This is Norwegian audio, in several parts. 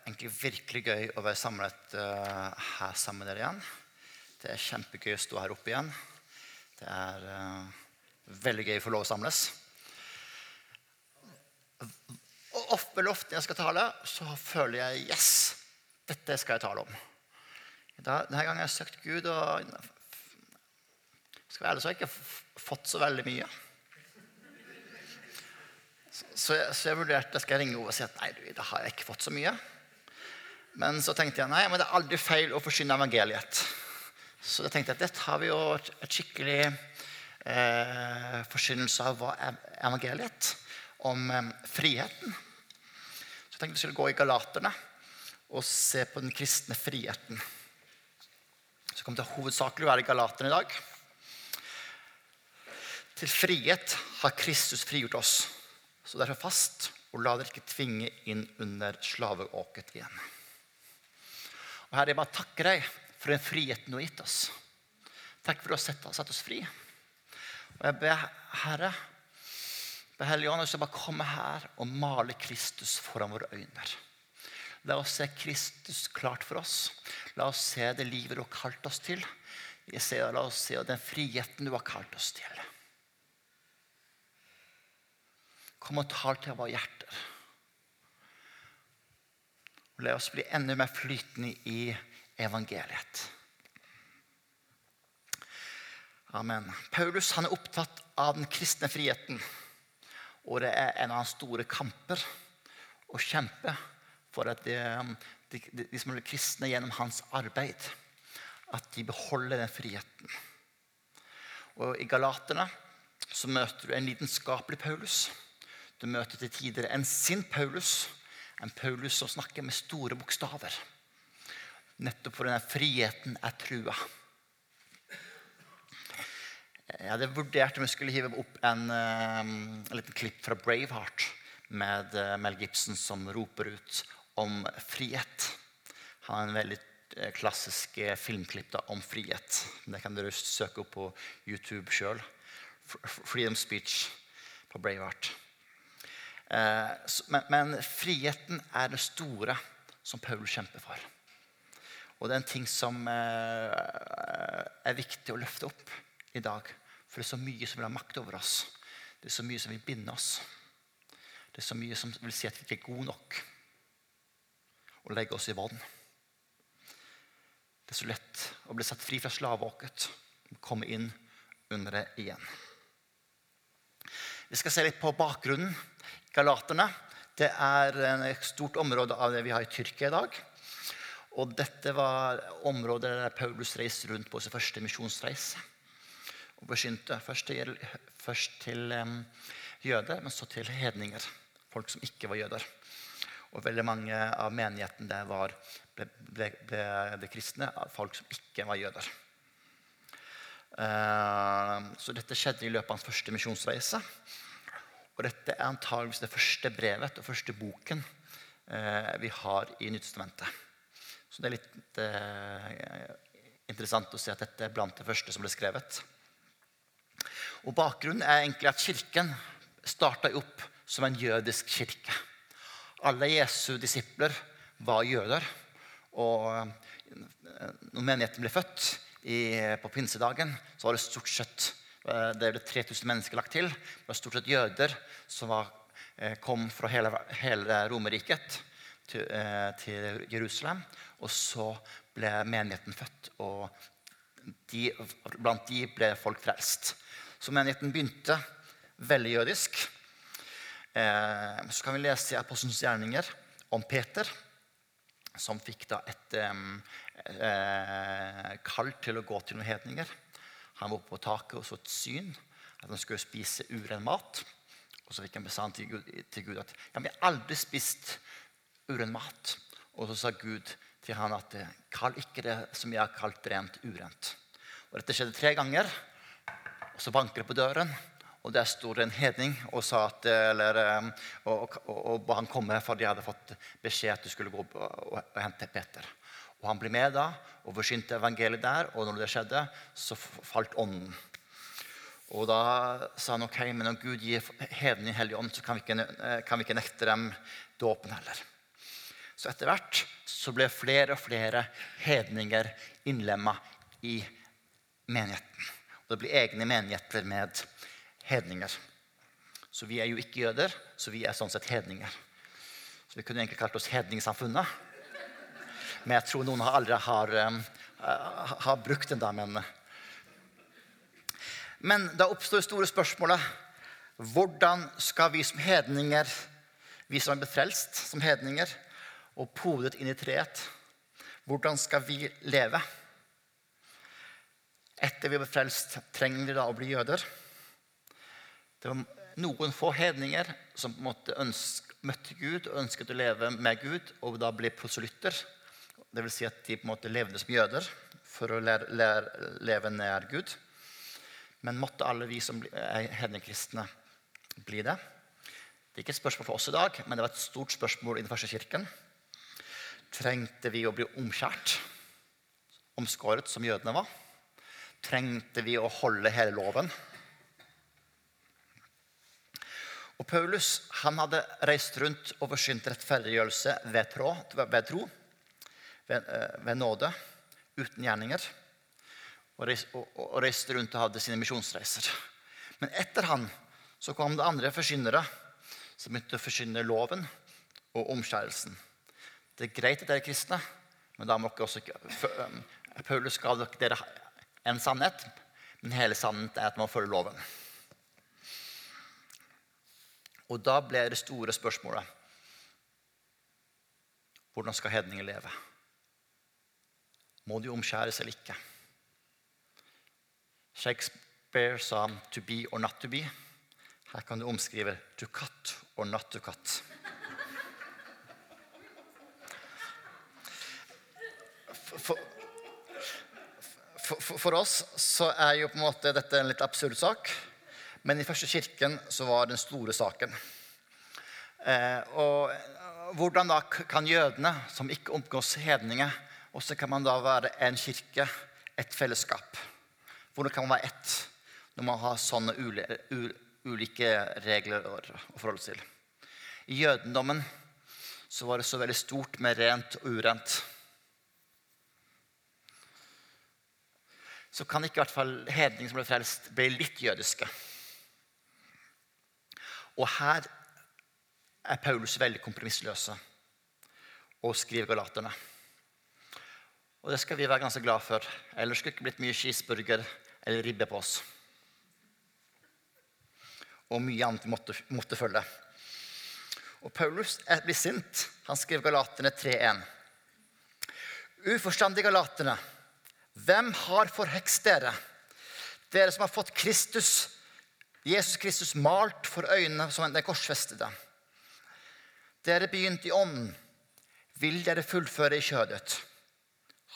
egentlig virkelig gøy å være samlet uh, her sammen med dere igjen. Det er kjempegøy å stå her oppe igjen. Det er uh, veldig gøy å få lov å samles. Og ofte, veldig ofte når jeg skal tale, så føler jeg yes, dette skal jeg tale om. Denne gangen har jeg søkt Gud, og skal være ærlig, så har jeg ikke fått så veldig mye. Så jeg, så jeg vurderte skal jeg ringe henne og si at nei, da har jeg ikke fått så mye. Men så tenkte jeg nei, men det er aldri feil å forsyne evangeliet. Så da tenkte jeg at dette har vi jo et, skikkelig eh, forsynelse av hva evangeliet. Om eh, friheten. Så jeg tenkte vi skulle gå i Galaterne og se på den kristne friheten. Så kommer det hovedsakelig å være i Galaterne i dag. Til frihet har Kristus frigjort oss. Så derfor fast, og la dere ikke tvinge inn under slaveåket igjen. Og Herre, jeg bare takker deg for den friheten du har gitt oss. Takk for at du har sett, satt oss fri. Og jeg ber Herre, ber Hellige Ånd, bare komme her og male Kristus foran våre øyne. La oss se Kristus klart for oss. La oss se det livet du har kalt oss til. La oss se den friheten du har kalt oss til. Kom og tal til våre hjerter. Og la oss bli enda mer flytende i evangeliet. Amen. Paulus er opptatt av den kristne friheten. Og det er en av hans store kamper å kjempe for at de, de, de som er kristne gjennom hans arbeid, at de beholder den friheten. Og I Galaterne så møter du en lidenskapelig Paulus. Du møter til tider en sint Paulus, en Paulus som snakker med store bokstaver. Nettopp for denne friheten er trua. Jeg hadde vurdert om jeg skulle hive opp en, eh, en liten klipp fra Braveheart med eh, Mel Gibson som roper ut om frihet. Han har en veldig eh, klassisk filmklipp da, om frihet. Det kan dere søke opp på YouTube sjøl. Freedom Speech på Braveheart. Eh, men friheten er det store som Paul kjemper for. Og det er en ting som eh, er viktig å løfte opp i dag. For det er så mye som vil ha makt over oss. Det er så mye som vil binde oss. Det er så mye som vil si at vi ikke er gode nok. Og legge oss i vann. Det er så lett å bli satt fri fra slaveåket. Komme inn under det igjen. Vi skal se litt på bakgrunnen. Galaterne det er et stort område av det vi har i Tyrkia i dag. Og dette var området der Paulus reiste rundt på sin første misjonsreise. Og forsynte først til, først til um, jøder, men så til hedninger. Folk som ikke var jøder. Og veldig mange av menigheten der var, ble, ble, ble ble kristne av folk som ikke var jøder. Uh, så dette skjedde i løpet av hans første misjonsreise. Og dette er antageligvis det første brevet og første boken eh, vi har i Nyttestamentet. Så det er litt eh, interessant å se at dette er blant det første som ble skrevet. Og Bakgrunnen er egentlig at kirken starta opp som en jødisk kirke. Alle Jesu disipler var jøder. Og når menigheten ble født i, på pinsedagen, så var det stort sett det ble 3000 mennesker lagt til. Det var stort sett jøder som var, kom fra hele, hele Romerriket til, til Jerusalem. Og så ble menigheten født, og de, blant de ble folk frelst. Så menigheten begynte veldig jødisk. Eh, så kan vi lese i Apostelens gjerninger om Peter, som fikk da et eh, kall til å gå til noen hedninger. Han var oppe på taket og så et syn, at han skulle spise uren mat. Og så fikk han bestemt til Gud, til Gud at ja, men jeg har aldri spist uren mat. Og så sa Gud til han at kall ikke det som jeg har kalt rent, urent. Og Dette skjedde tre ganger. Og så banker det på døren, og der sto det en hedning og, at, eller, og, og, og ba han komme, for de hadde fått beskjed at de skulle gå og, og hente Peter. Og Han ble med da og forsynte evangeliet der, og når det skjedde, så falt ånden. Og Da sa han ok, men når Gud gir hedning Hellig ånd, så kan vi, ikke, kan vi ikke nekte dem dåpen heller. Så etter hvert så ble flere og flere hedninger innlemma i menigheten. Og det ble egne menigheter med hedninger. Så vi er jo ikke jøder, så vi er sånn sett hedninger. Så vi kunne egentlig kalt oss hedningssamfunnet. Men jeg tror noen aldri har, uh, har brukt den da, men Men da oppstår det store spørsmålet hvordan skal vi som hedninger, vi som er befrelst som hedninger, og podet inn i treet, hvordan skal vi leve? Etter vi er befrelst, trenger vi da å bli jøder? Det var noen få hedninger som på en måte ønsk, møtte Gud og ønsket å leve med Gud, og da ble proselytter. Dvs. Si at de på en måte levde som jøder for å lære, lære, leve nær Gud. Men måtte alle vi som er hedningekristne, bli det? Det er ikke et spørsmål for oss i dag, men det var et stort spørsmål i den første kirken. Trengte vi å bli omskjært, omskåret som jødene var? Trengte vi å holde hele loven? Og Paulus han hadde reist rundt og forsynt rettferdiggjørelse ved tro, ved, eh, ved nåde, uten gjerninger og reiste rundt og hadde sine misjonsreiser. Men etter han så kom det andre forkynnere som begynte å forkynne loven og omskjærelsen. Det er greit at dere er kristne, men da må dere også Paulus ga dere en sannhet, men hele sannheten er at man følger loven. Og da ble det store spørsmålet hvordan skal hedninger leve? Må de omskjæres eller ikke? Shakespeare sa 'to be or not to be'. Her kan du omskrive 'to cut or not to cut'. For, for, for, oss så er jo på en måte dette en litt absurd sak. Men i første kirken så var den store saken. Eh, og hvordan da kan jødene, som ikke omgås hedninger, også kan man da være en kirke, et fellesskap? Hvordan kan man være ett når man har sånne ulike regler å forholde til? I jødendommen så var det så veldig stort med rent og urent. Så kan ikke i hvert fall hedninger som ble frelst, bli litt jødiske. Og her er Paulus veldig kompromissløse og skriver galaterne. Og det skal vi være ganske glad for. Ellers skulle det ikke blitt mye cheeseburger eller ribbe på oss. Og mye annet måtte, måtte følge. Og Paulus blir sint. Han skriver Galaterne 3.1. Uforstandige galaterne, hvem har forhekst dere? Dere som har fått Kristus, Jesus Kristus malt for øynene som den korsfestede. Dere begynte i ånden. Vil dere fullføre i kjødet?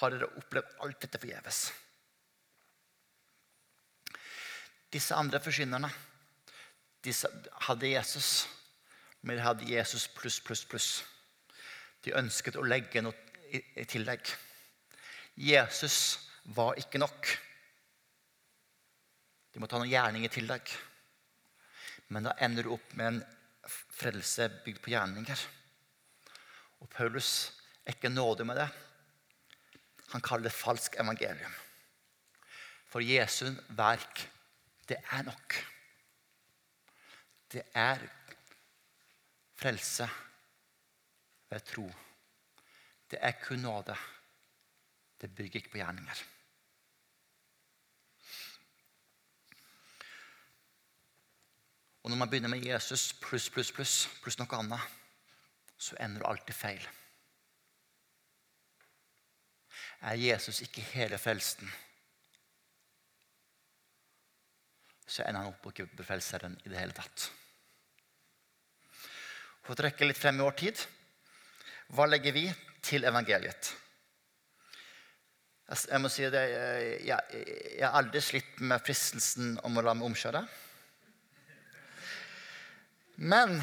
Har dere opplevd alt dette forgjeves. Disse andre forkynnerne hadde Jesus, men de hadde Jesus pluss, pluss, pluss. De ønsket å legge noe i, tillegg. Jesus var ikke nok. De måtte ha noen gjerning i tillegg. Men da ender du opp med en frelse bygd på gjerninger. Og Paulus er ikke nådig med det. Han kaller det falsk evangelium. For Jesu verk, det er nok. Det er frelse ved tro. Det er kun nåde. Det bygger ikke på gjerninger. Og når man begynner med Jesus pluss, pluss, pluss, pluss noe annet, så ender du alltid feil er Jesus ikke hele frelsen, så ender han opp på ikke frelseren i det hele tatt. For å trekke litt frem i vår tid hva legger vi til evangeliet? Jeg må si det, jeg, jeg har aldri slitt med fristelsen om å la meg omkjøre. Men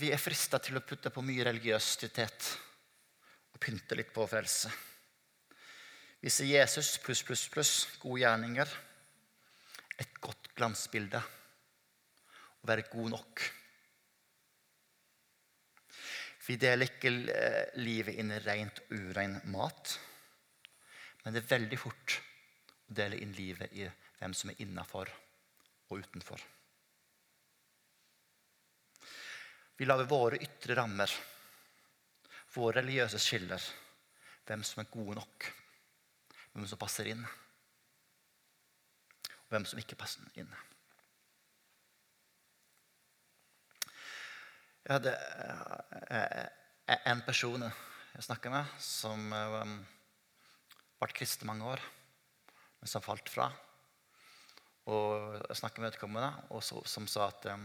vi er frista til å putte på mye religiøsitet og pynte litt på frelse. Vi ser Jesus pluss, pluss, pluss, gode gjerninger. Et godt glansbilde. Å være god nok. Vi deler ikke eh, livet inn i rent og urein mat. Men det er veldig fort å dele inn livet i hvem som er innafor og utenfor. Vi lager våre ytre rammer, våre religiøse skiller, hvem som er gode nok, hvem som passer inn, og hvem som ikke passer inn. Jeg hadde eh, eh, en person jeg snakka med, som ble eh, kristen mange år, men som falt fra. Og jeg snakka med vedkommende som sa at um,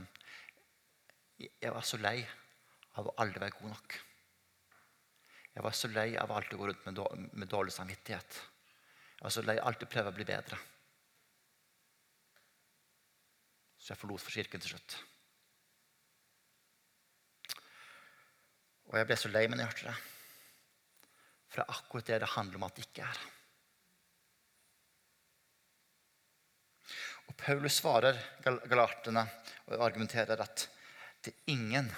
jeg var så lei av å aldri være god nok. Jeg var så lei av alltid å gå rundt med dårlig samvittighet. Jeg var så lei av alltid prøve å bli bedre. Så jeg forlot for kirken til slutt. Og jeg ble så lei meg når jeg. For det er akkurat det det handler om at det ikke er. Og Paulus svarer galartene og argumenterer at det er ingen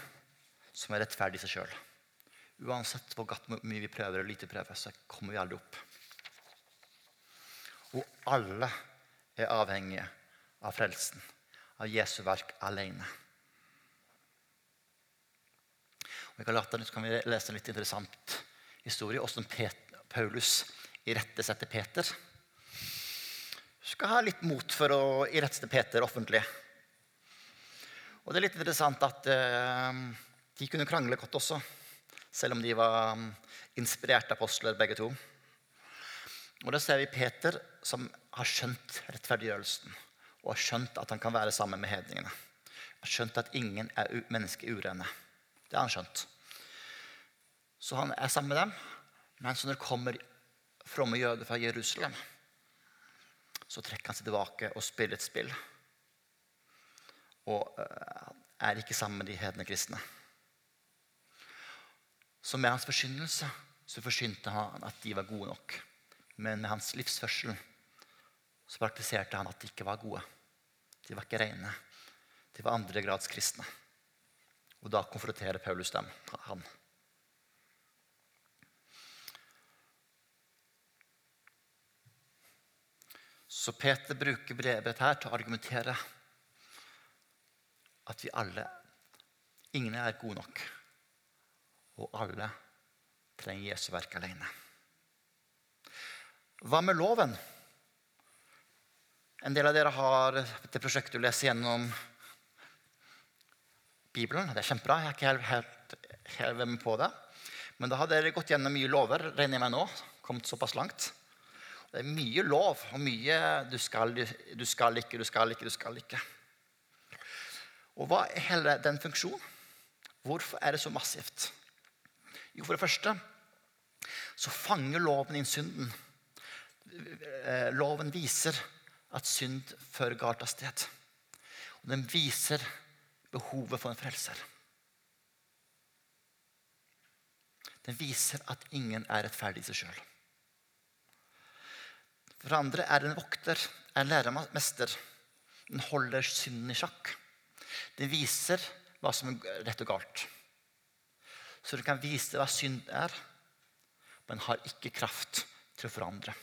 som er rettferdig i seg sjøl. Uansett hvor mye vi prøver eller lite prøver, så kommer vi aldri opp. Og alle er avhengige av frelsen, av Jesu verk alene. I Galaterne kan vi lese en litt interessant historie. Hvordan Paulus irettesetter Peter. Du skal ha litt mot for å irettesette Peter offentlig. Og det er litt interessant at uh, de kunne krangle godt også. Selv om de var um, inspirerte apostler, begge to. Og da ser vi Peter som har skjønt rettferdiggjørelsen. Og har skjønt at han kan være sammen med hedningene. Har skjønt at ingen er mennesker urene. Det har han skjønt. Så han er sammen med dem. Men så når det kommer fromme jøder fra Jerusalem, så trekker han seg tilbake og spiller et spill. Og eh, er ikke sammen med de hedne kristne. Så med hans forkynnelse så forsynte han at de var gode nok. Men med hans livsførsel så praktiserte han at de ikke var gode. De var ikke rene. De var andregrads kristne. Og da konfronterer Paulus dem, han. Så Peter bruker brevet her til å argumentere at vi alle Ingen er gode nok. Og alle trenger Jesu verk alene. Hva med loven? En del av dere har det prosjektet å lese gjennom Bibelen. Det er kjempebra. Jeg er ikke helt, helt, helt på det. Men da har dere gått gjennom mye lover, regner jeg med nå. Kommet såpass langt. Det er mye lov og mye du skal, du skal ikke, du skal ikke, du skal ikke. Og hva er hele den funksjonen? Hvorfor er det så massivt? Jo, for det første så fanger loven inn synden. Eh, loven viser at synd fører galt av sted. Og den viser behovet for en frelser. Den viser at ingen er rettferdig i seg sjøl. For andre er en vokter, er en læremester. Den holder synden i sjakk. Den viser hva som er rett og galt. Så den kan vise hva synd er, men har ikke kraft til å forandre.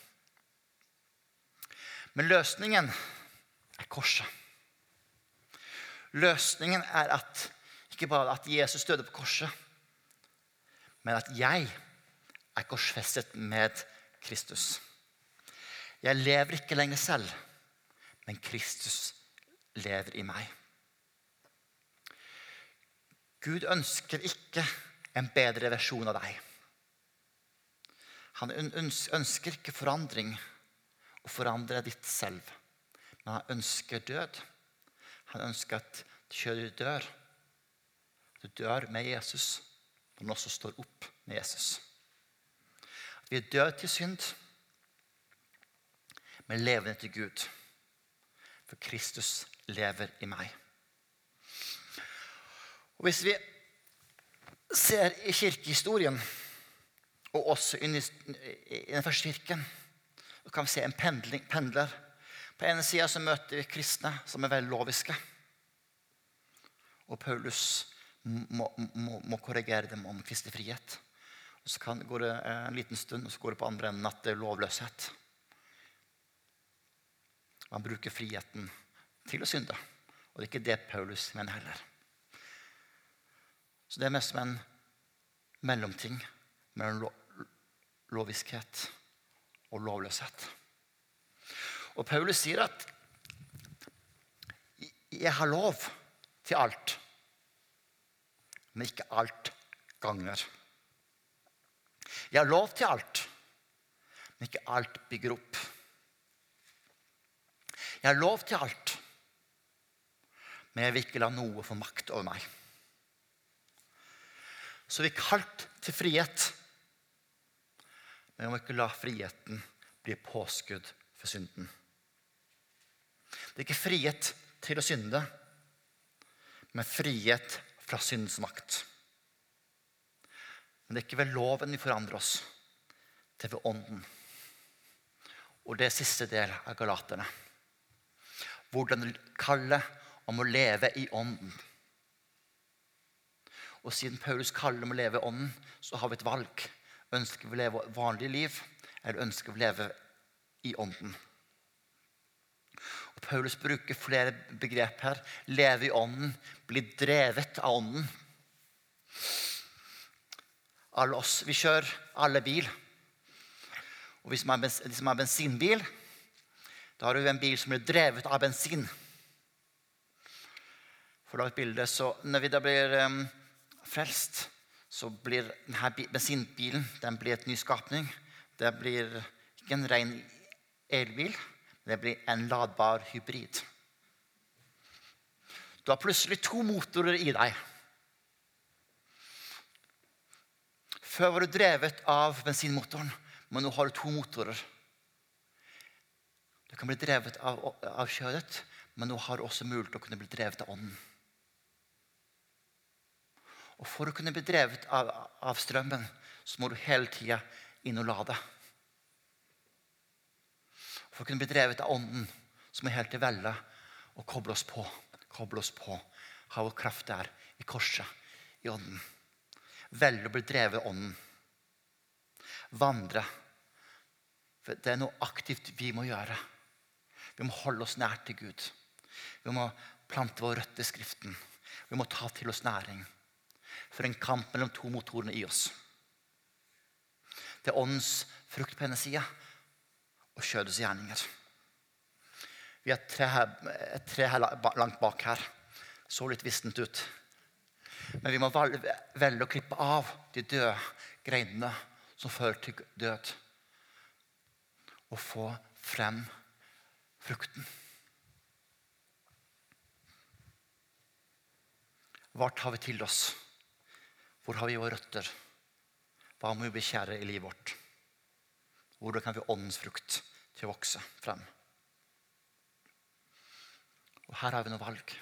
Men løsningen er korset. Løsningen er at ikke bare at Jesus døde på korset, men at jeg er korsfestet med Kristus. Jeg lever ikke lenger selv, men Kristus lever i meg. Gud ønsker ikke en bedre versjon av deg. Han ønsker ikke forandring og forandre ditt selv. Men han ønsker død. Han ønsker at du dør. Du dør med Jesus, men også står opp med Jesus. At vi er døde til synd men levende til Gud. For Kristus lever i meg. Og Hvis vi ser i kirkehistorien, og også i den første kirken, så kan vi se en pendling, pendler. På ene sida møter vi kristne som er veldig loviske. Og Paulus må, må, må korrigere dem om kristelig frihet. Og så kan, går det en liten stund, og så går det på andre enden at det er lovløshet. Man bruker friheten til å synde. Og det er ikke det Paulus mener heller. Så det er mest som en mellomting mellom lo loviskhet og lovløshet. Og Paulus sier at 'jeg har lov til alt', men ikke alt ganger. Jeg har lov til alt, men ikke alt bygger opp. Jeg har lov til alt, men jeg vil ikke la noe få makt over meg. Så vi er kalt til frihet, men vi må ikke la friheten bli påskudd for synden. Det er ikke frihet til å synde, men frihet fra syndens makt. Men det er ikke ved loven vi forandrer oss. Det er ved ånden. Og det er siste del av Galaterne. Hvordan kalle om å leve i ånden. Og siden Paulus kaller om å leve i ånden, så har vi et valg. Ønsker vi å leve vanlig liv, eller ønsker vi å leve i ånden? Og Paulus bruker flere begrep her. Leve i ånden, bli drevet av ånden. Alle oss, Vi kjører alle bil. Og Hvis man har bensinbil, da har du en bil som blir drevet av bensin. For å lage et bilde, så Når vi da blir um, frelst, så blir denne bensinbilen den blir et nyskapning. Det blir ikke en ren elbil. Det blir en ladbar hybrid. Du har plutselig to motorer i deg. Før var du drevet av bensinmotoren, men nå har du to motorer. Du kan bli drevet av, av kjødet, men nå har du også mulighet til å kunne bli drevet av ånden. Og For å kunne bli drevet av, av strømmen så må du hele tida inn og lade. For å kunne bli drevet av Ånden, så må vi helt til velge å koble oss på. Koble oss på. Ha vår kraft der, i korset, i Ånden. Velge å bli drevet av Ånden. Vandre. For det er noe aktivt vi må gjøre. Vi må holde oss nær til Gud. Vi må plante vår røtter i Skriften. Vi må ta til oss næring. For en kamp mellom to motorene i oss. Det er åndens frukt på hennes side og kjødets gjerninger. Vi har et tre her, langt bak her. Så litt vistent ut. Men vi må velge å klippe av de døde greinene som fører til død, og få frem frukten. Hva tar vi til oss? Hvor har vi våre røtter? Hva må vi bekjære i livet vårt? Hvordan kan vi åndens frukt til å vokse frem? Og her har vi noe valg.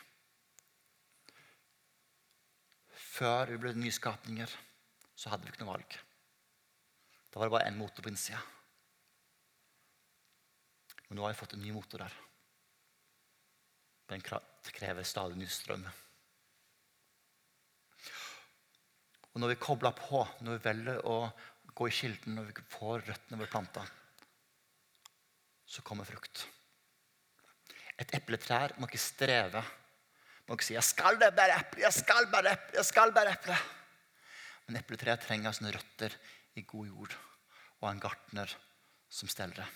Før vi ble nyskapninger, så hadde vi ikke noe valg. Da var det bare én motor på innsida. Men nå har vi fått en ny motor der. Den krever stadig ny strøm. Og når vi kobler på, når vi velger å gå i kilden når vi får røttene våre planta, så kommer frukt. Et epletrær må ikke streve. Må ikke si 'jeg skal det bære eple', 'jeg skal bære eple', 'jeg skal bare eple'. Men epletreet trenger sine røtter i god jord og en gartner som steller det.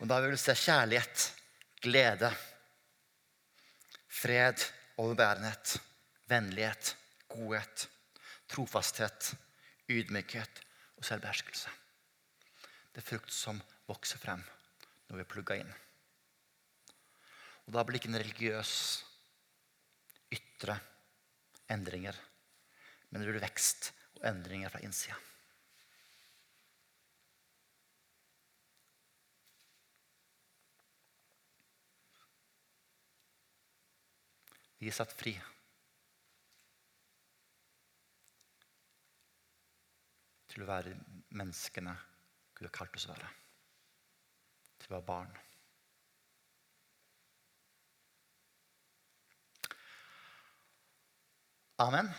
Og Da vil vi se kjærlighet, glede, fred, overbærenhet, vennlighet, godhet, trofasthet, ydmykhet og selvbeherskelse. Det er frukt som vokser frem når vi er plugga inn. Og Da blir det ikke en religiøs ytre endringer, men det blir vekst og endringer fra innsida. Vi er satt fri. Til å være menneskene Gud har kalt oss å være. Til å være barn. Amen.